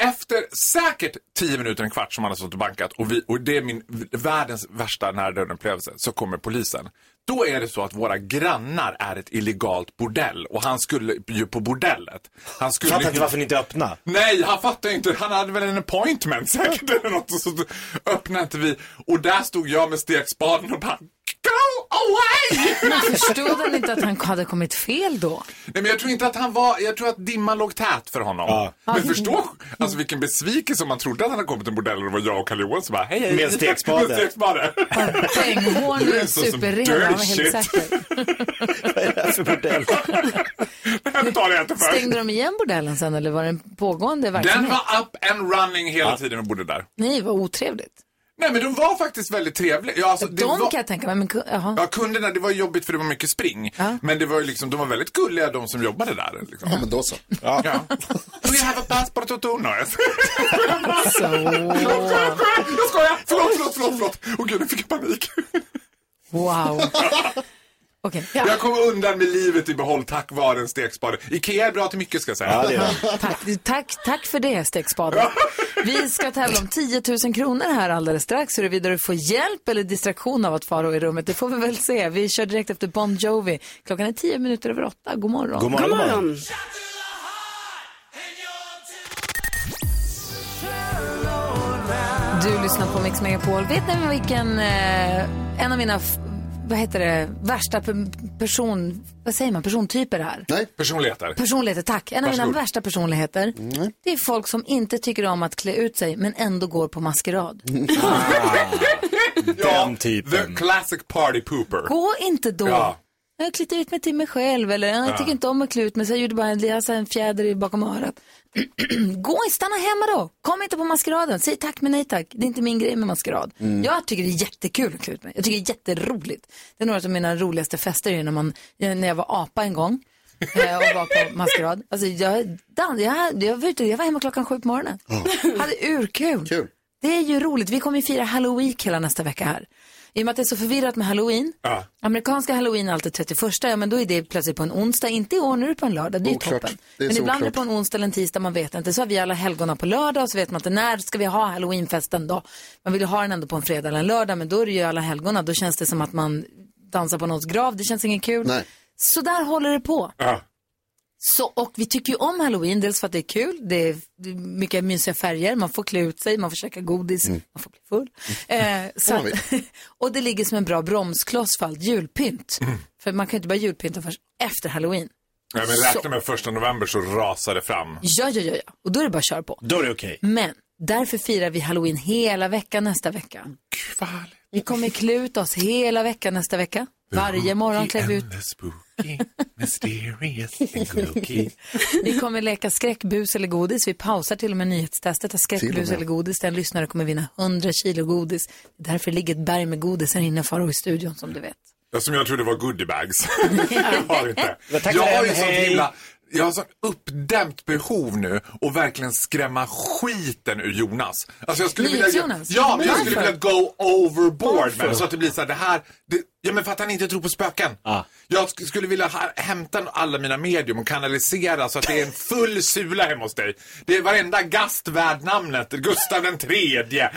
Efter säkert tio minuter, en kvart som han har stått och bankat och, vi, och det är min världens värsta närdöden-upplevelse, så kommer polisen. Då är det så att våra grannar är ett illegalt bordell och han skulle ju på bordellet. Han skulle Fattar inte varför ni inte öppna. Nej, han fattar inte. Han hade väl en appointment säkert eller något. Och så öppnade inte vi. Och där stod jag med stekspaden och bara Go away! Men förstod han inte att han hade kommit fel då? Nej, men jag tror inte att han var, jag tror att dimman låg tät för honom. Men förstå, alltså vilken besvikelse om man trodde att han hade kommit till en bordell och det var jag och Kalle Johan som bara, hej hej. Med stekspade. Med stekspade. Poänghål Det är superren, han var helt säker. Vad är det här för bordell? Den. Stängde de igen bordellen sen eller var det en pågående Den verksamhet? var up and running hela tiden och bodde där. Nej, vad otrevligt. Nej men de var faktiskt väldigt trevliga. Ja, alltså, De var... kan jag tänka mig, men jaha. Ja, kunderna, det var jobbigt för det var mycket spring. Ja. Men det var ju liksom, de var väldigt gulliga de som jobbade där. Liksom. Ja, men då så. Ja. Do you have a passport to Tuno? Så. Jag skojar! Förlåt, förlåt, förlåt, förlåt. Åh gud, nu fick jag panik. Wow. Okej, Jag kom undan med livet i behåll tack vare en stekspade. Ikea är bra till mycket ska jag säga. Ja, det tack, tack, tack för det, stekspaden. Vi ska tävla om 10 000 kronor här alldeles strax. Huruvida du får hjälp eller distraktion av att fara i rummet, det får vi väl se. Vi kör direkt efter Bon Jovi. Klockan är 10 minuter över åtta. God morgon. God morgon, God morgon. Du lyssnar på Mix Megapol. Vet ni vilken, eh, en av mina, vad heter det, värsta pe- person, vad säger man, persontyper är? Nej, Personligheter. Personligheter, tack. En av mina Varsågod. värsta personligheter, det är folk som inte tycker om att klä ut sig men ändå går på maskerad. Ja, Den typen. The classic party pooper. Gå inte då. Ja. Jag har klätt ut mig till mig själv eller jag tycker inte om att klä ut mig så jag gjorde bara en, jag har en fjäder i bakom örat. Gå, stanna hemma då. Kom inte på maskeraden. Säg tack men nej tack. Det är inte min grej med maskerad. Jag tycker det är jättekul att klä ut mig. Jag tycker det är jätteroligt. Det är några av mina roligaste fester är när, man, när jag var apa en gång eh, och var på maskerad. Alltså jag, dan, jag, jag, var ute, jag var hemma klockan sju på morgonen. Hade urkul. Kul. Det är ju roligt. Vi kommer ju fira halloween hela nästa vecka här. I och med att det är så förvirrat med halloween. Ja. Amerikanska halloween är alltid 31, ja men då är det plötsligt på en onsdag. Inte i år, nu är det på en lördag. Det är Oklart. toppen. Det är men ibland är det oklart. på en onsdag eller en tisdag, man vet inte. Så har vi alla helgona på lördag och så vet man inte när ska vi ha halloweenfesten då. Man vill ju ha den ändå på en fredag eller en lördag, men då är det ju alla helgona. Då känns det som att man dansar på någons grav. Det känns inget kul. Nej. Så där håller det på. Ja. Så, och vi tycker ju om halloween, dels för att det är kul, det är mycket mysiga färger, man får klä ut sig, man får käka godis, man får bli full. Eh, så och det ligger som en bra bromskloss för allt julpynt. För man kan ju inte börja julpynta först efter halloween. Ja, men räkna med första november så rasar det fram. Ja, ja, ja, ja. Och då är det bara att köra på. Då är det okej. Men därför firar vi halloween hela veckan nästa vecka. Gud vad härligt. Vi kommer klä ut oss hela veckan nästa vecka. Varje morgon klär vi ut. Spooky, mysterious. Vi kommer leka skräckbus eller godis. Vi pausar till och med nyhetstestet av skräckbus eller godis. Den lyssnare kommer vinna 100 kilo godis. Därför ligger ett berg med godis här inne Faro i studion som du vet. Ja, Som jag trodde var goodiebags. jag har inte. Jag har det, ju sånt himla... Jag har sånt uppdämt behov nu och verkligen skrämma skiten ur Jonas. Alltså jag skulle vilja... NyhetsJonas? Ja, men jag skulle vilja go overboard med. Så att det blir så här, det här... Det, Ja, men för att han inte tror på spöken. Ah. Jag sk- skulle vilja hämta alla mina medium och kanalisera så att det är en full sula hemma hos dig. Det är varenda gast värd namnet. Gustav den tredje,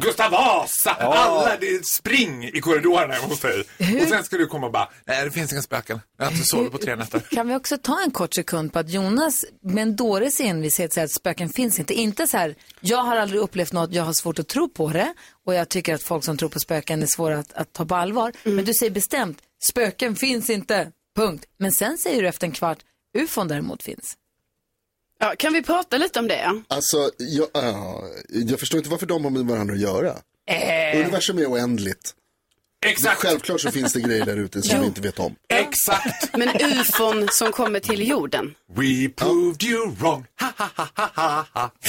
Gustav Vasa, alla. Det är spring i korridorerna hemma hos dig. Och sen ska du komma och bara, nej det finns inga spöken. Jag har inte sovit på tre nätter. Kan vi också ta en kort sekund på att Jonas med en dåres envishet säger att spöken finns inte. Inte så här, jag har aldrig upplevt något, jag har svårt att tro på det och jag tycker att folk som tror på spöken är svåra att, att ta på allvar. Men du säger bestämt, spöken finns inte, punkt. Men sen säger du efter en kvart, ufon däremot finns. Ja, kan vi prata lite om det? Alltså, jag, ja, jag förstår inte varför de har med varandra att göra. Universum är oändligt. Exakt, Självklart så finns det grejer där ute som vi inte vet om. exakt. Men ufon som kommer till jorden. We proved you wrong. Ha, ha, ha, ha, ha,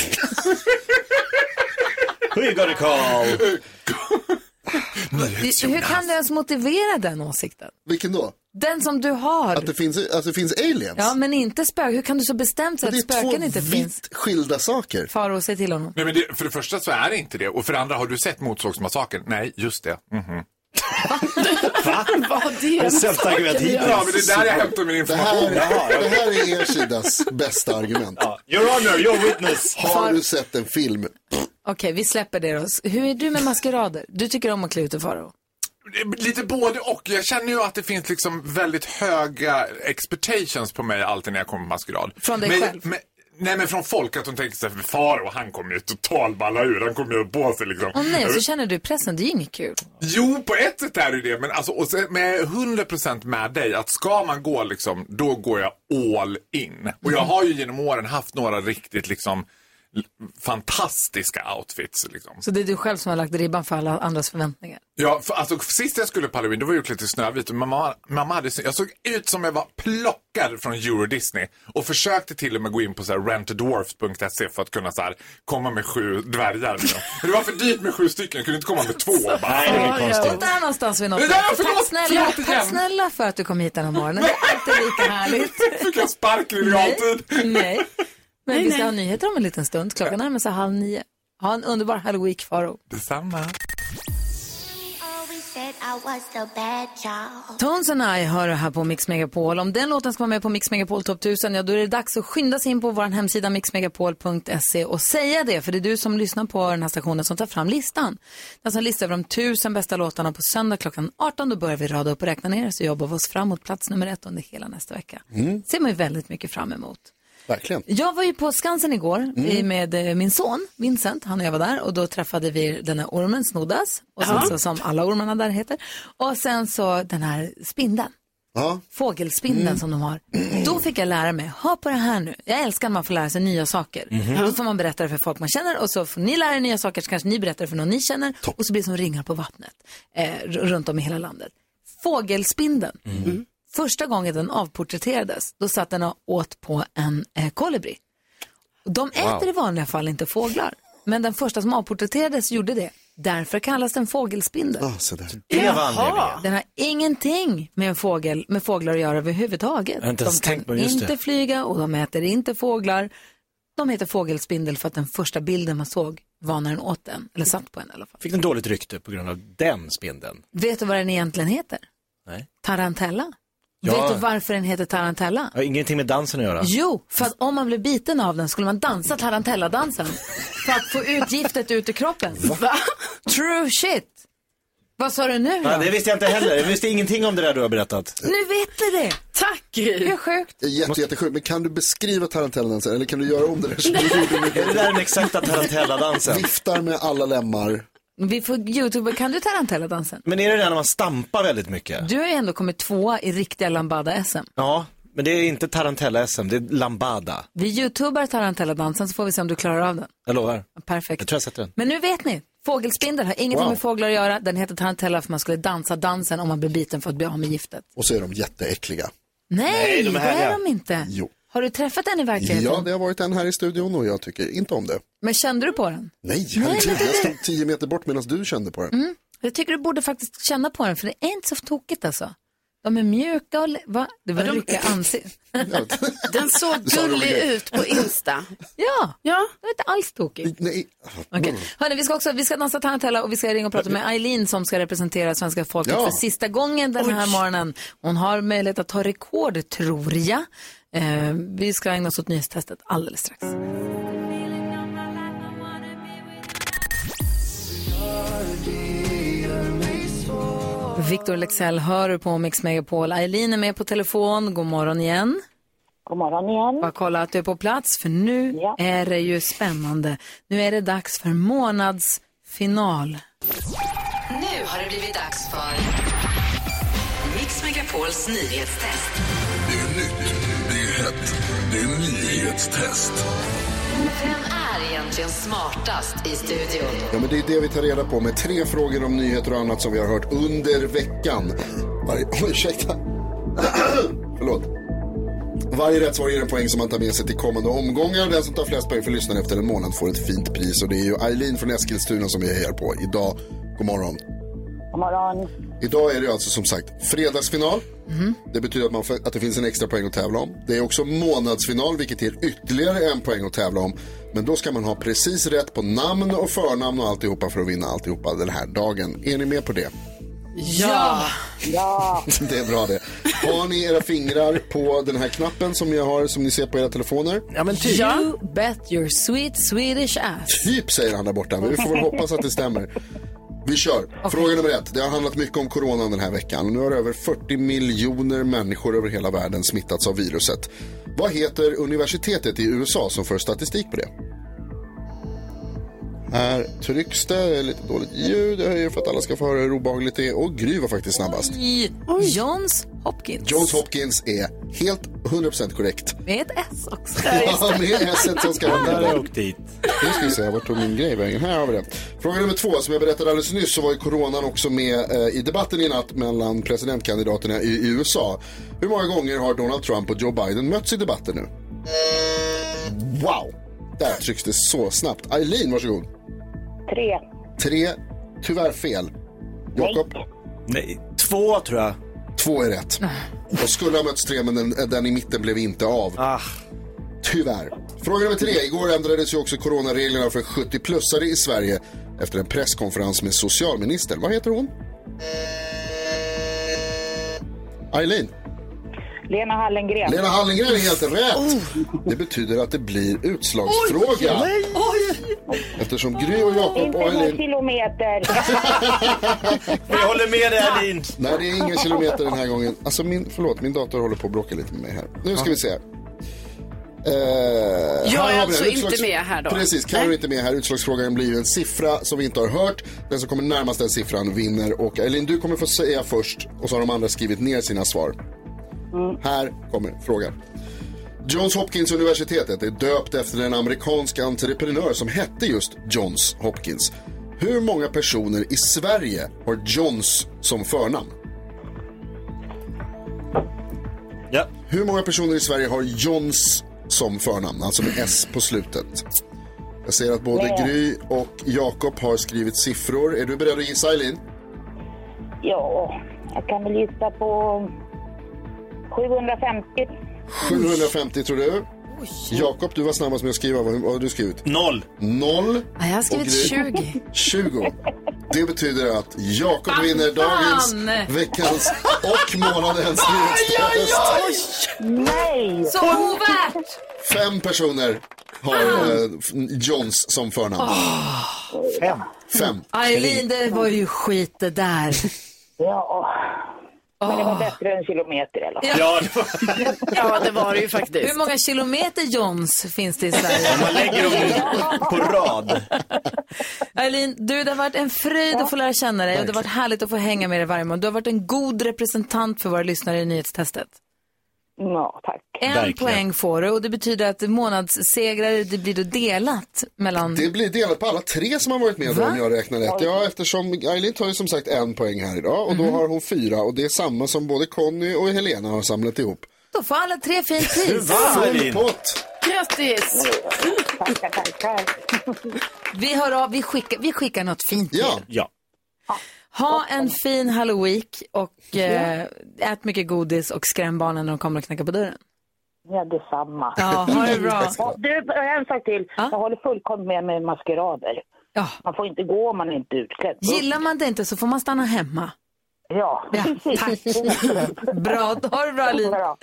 Who you gonna call? Hur kan du ens motivera den åsikten? Vilken då? Den som du har. Att det finns, att det finns aliens? Ja, men inte spöken. Hur kan du så bestämt säga det att är två spöken inte vitt finns? skilda saker. Faro, säg till honom. Nej, men det, för det första så är det inte det. Och för det andra, har du sett Motorsågsmassakern? Nej, just det. Mhm. Vad det Det sämsta argument Ja, hittills. men det är där jag hämtar min Det information. här, det här är er sidas bästa argument. Your honor, your witness. Har du sett en film? Okej, vi släpper det då. Hur är du med maskerader? Du tycker om att klä ut dig, Faro? Lite både och. Jag känner ju att det finns liksom väldigt höga expectations på mig alltid när jag kommer på maskerad. Från dig men, själv? Men, nej, men från folk att de tänker sig, Faro, han kommer ju total balla ur. Han kommer ju på sig liksom. Åh nej, så känner du pressen. Det är ju inget kul. Jo, på ett sätt är det det. Men alltså, och sen, är 100% med dig. Att ska man gå liksom, då går jag all in. Och jag har ju genom åren haft några riktigt liksom fantastiska outfits. Liksom. Så det är du själv som har lagt ribban för alla andras förväntningar? Ja, för, alltså sist jag skulle på Halloween, då var jag utklädd till Snövit och mamma, mamma hade, jag såg ut som jag var plockad från Euro Disney och försökte till och med gå in på rentedwarfs.se för att kunna så här, komma med sju dvärgar. Liksom. Det var för dyrt med sju stycken, jag kunde inte komma med två. Bara. Nej, det är konstigt. Och där någonstans där, plats. förlåt, tack, snälla, förlåt tack snälla för att du kom hit den här morgonen. Det är alltid lika härligt. Fick jag sparken i realtid. Nej. Men vi ska ha nyheter om en liten stund. Klockan närmar sig halv nio. Ha en underbar halloween, Faro. Detsamma. Tones and I hör här på Mix Megapol. Om den låten ska vara med på Mix Megapol Top 1000, ja då är det dags att skynda sig in på vår hemsida mixmegapol.se och säga det, för det är du som lyssnar på den här stationen som tar fram listan. Den som listar över de tusen bästa låtarna på söndag klockan 18, då börjar vi rada upp och räkna ner, så jobbar vi oss fram mot plats nummer ett under hela nästa vecka. ser man ju väldigt mycket fram emot. Verkligen. Jag var ju på Skansen igår i- med eh, min son Vincent, han och jag var där och då träffade vi den här ormen Snoddas, och sen så, som alla ormarna där heter, och sen så den här spindeln. Ja. Fågelspindeln som de har. Då fick jag lära mig, ha på det här nu. Jag älskar när man får lära sig nya saker. Då får man berätta det för folk man känner och så får ni lära er nya saker så kanske ni berättar det för någon ni känner och så blir det som ringar på vattnet eh, runt om i hela landet. Fågelspindeln. Första gången den avporträtterades, då satt den och åt på en eh, kolibri. De äter i vanliga fall inte fåglar. Men den första som avporträtterades gjorde det. Därför kallas den fågelspindel. Ah, så där. Det var anledningen. Den har ingenting med, en fågel, med fåglar att göra överhuvudtaget. Jag inte de kan på inte det. flyga och de äter inte fåglar. De heter fågelspindel för att den första bilden man såg var när den åt den, eller satt på en i alla fall. Fick den dåligt rykte på grund av den spindeln? Vet du vad den egentligen heter? Nej. Tarantella. Ja. Vet du varför den heter tarantella? Har ingenting med dansen att göra. Jo, för att om man blev biten av den skulle man dansa tarantelladansen för att få ut giftet ut ur kroppen. Va? True shit. Vad sa du nu då? Ja, det visste jag inte heller. Jag visste ingenting om det där du har berättat. Nu vet du det. Tack Det är sjukt. Jätte, jättesjukt. Men kan du beskriva tarantellandansen? Eller kan du göra om det där som du gjorde Är med det där den exakta tarantelladansen? Viftar med alla lemmar. Vi får Youtube, kan du tarantelladansen? Men är det det när man stampar väldigt mycket? Du har ju ändå kommit tvåa i riktiga lambada-SM. Ja, men det är inte tarantella-SM, det är lambada. Vi youtubar tarantelladansen så får vi se om du klarar av den. Jag lovar. Perfekt. Jag tror jag sätter den. Men nu vet ni, fågelspindel har ingenting Wow. med fåglar att göra. Den heter tarantella för man skulle dansa dansen om man blir biten för att bli av med giftet. Och så är de jätteäckliga. Nej, de är det är de inte. Jo. Har du träffat den i verkligheten? Ja, det har varit en här i studion och jag tycker inte om det. Men kände du på den? Nej, herregud. Jag stod tio meter bort medan du kände på den. Jag tycker du borde faktiskt känna på den för det är inte så tokigt alltså. De är mjuka och... Va? Det var de- rycka ansikten. Den såg gullig ut på Insta. Ja, Ja, det är inte alls tokigt. Nej. Okej. Hörni, vi ska också vi ska dansa tarantella och vi ska ringa och prata med Eileen som ska representera svenska folket Ja. för sista gången den här morgonen. Hon har möjlighet att ta rekord, tror jag. Eh, vi ska ägna oss åt nyhetstestet alldeles strax. Victor Lexell hör på Mix Megapol. Eileen är med på telefon. God morgon igen. God morgon igen. Bara kolla att du är på plats för nu Ja. är det ju spännande. Nu är det dags för månadsfinal. Nu har det blivit dags för Mix Megapols nyhetstest. Det är nytt, det är hett, det är nyhetstest. Vem är egentligen smartast i studion? Ja, men det är det vi tar reda på med tre frågor om nyheter och annat som vi har hört under veckan. Varje... Oj, ursäkta. Förlåt. Varje rätt svar ger en poäng som man tar med sig till kommande omgångar. Den som tar flest poäng för lyssnaren efter en månad får ett fint pris. Och det är ju Eileen från Eskilstuna som vi hejar på idag. God morgon. God morgon. Idag är det alltså som sagt fredagsfinal. Det betyder att, man får, att det finns en extra poäng att tävla om. Det är också månadsfinal vilket ger ytterligare en poäng att tävla om. Men då ska man ha precis rätt på namn och förnamn och alltihopa för att vinna alltihopa den här dagen. Är ni med på det? Ja! Ja, Det är bra det. Har ni era fingrar på den här knappen som jag har som ni ser på era telefoner? Ja, men typ. You bet your sweet Swedish ass. Typ säger han där borta, men vi får väl hoppas att det stämmer. Vi kör. Fråga nummer ett. Det har handlat mycket om coronan den här veckan. Nu har över 40 miljoner människor över hela världen smittats av viruset. Vad heter universitetet i USA som för statistik på det? Här trycks det, det är lite dåligt ljud. Jag höjer för att alla ska få höra hur obehagligt det är. Och Gry var faktiskt snabbast. I Johns Hopkins. Johns Hopkins är helt 100% korrekt. Med ett S också. Ja, med s som ska vara där. åkt dit. Nu ska vi se, vart tog min grej vägen? Här har vi det. Fråga nummer två, som jag berättade alldeles nyss så var ju coronan också med eh, i debatten i natt mellan presidentkandidaterna i, i USA. Hur många gånger har Donald Trump och Joe Biden mötts i debatten nu? Wow! Där trycks det så snabbt. Eileen, varsågod. Tre. Tre, tyvärr fel. Jakob, Nej, två tror jag. två är rätt. Och skulle ha mötts tre, men den, den i mitten blev inte av. Ah, Tyvärr. Fråga nummer tre. Igår ändrades ju också coronareglerna för 70-plussare i Sverige efter en presskonferens med socialministern. Vad heter hon? Eileen. Lena Hallengren. Lena Hallengren är helt rätt. Det betyder att det blir utslagsfråga. Eftersom Gry och Jakob Inte och Eileen... kilometer. jag håller med dig Elin. Nej, det är ingen kilometer den här gången. Alltså min, förlåt, min dator håller på att bråka lite med mig här. Nu ska vi se. Eh, Jag är vi alltså den. inte med här då. Precis, Carro är inte med här. Utslagsfrågan blir en siffra som vi inte har hört. Den som kommer närmast den siffran vinner. Och Elin, du kommer få säga först och så har de andra skrivit ner sina svar. Här kommer frågan. Johns Hopkins universitetet är döpt efter en amerikansk entreprenör som hette just Johns Hopkins. Hur många personer i Sverige har Johns som förnamn? Ja. Hur många personer i Sverige har Johns som förnamn, alltså med S på slutet? Jag ser att både Gry och Jakob har skrivit siffror. Är du beredd att gissa Eileen? Ja, jag kan väl gissa på 750. 750 tror du? Jakob, du var snabbast med att skriva. Vad har du skrivit? Noll. Noll. Ja, jag har skrivit Och Gry? 20. 20. Det betyder att Jakob vinner dagens, veckans och månadens nyhetstest. Nej! Så ovärt! Fem personer har eh, Johns som förnamn. Fem. Eileen, det var ju skit det där. Ja. Men det var bättre än kilometer i alla fall. Ja, det var... Ja, det var det ju faktiskt. Hur många kilometer Johns finns det i Sverige? man lägger dem på rad. Eileen, du, det har varit en fröjd att få lära känna dig och det har varit härligt att få hänga med dig varje morgon. Du har varit en god representant för våra lyssnare i nyhetstestet. Ja, tack. En Verkligen. poäng får du och det betyder att månadssegrare, det blir då delat mellan... Det blir delat på alla tre som har varit med Va? om jag räknar rätt. Ja, eftersom Eileen tar ju som sagt en poäng här idag och Mhm. då har hon fyra och det är samma som både Conny och Helena har samlat ihop. Då får alla tre fint pris. Full pott! Grattis! Tackar, tackar. Vi hör av, vi skickar, vi skickar något fint till Ja, Ja. Ha en fin halloween och eh, ät mycket godis och skräm barnen när de kommer och knackar på dörren. Ja, detsamma. Ja, ha det bra. Ja, Du, en sak till. Jag håller fullkomligt med med maskerader. Ja. Man får inte gå om man är inte är utklädd. Gillar man det inte så får man stanna hemma. Ja, Ja, tack. Bra, då har du bra. Bra.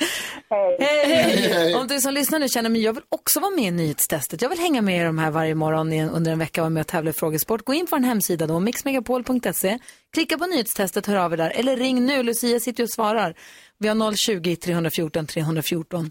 Hej. Hej. Hej. Om du som lyssnar nu känner men jag vill också vara med i nyhetstestet. Jag vill hänga med er de här varje morgon en- under en vecka och vara med och tävla i frågesport. Gå in på en hemsida då, mixmegapol.se. Klicka på nyhetstestet, hör av er där. Eller ring nu, Lucia sitter och svarar. Vi har 020-314 314.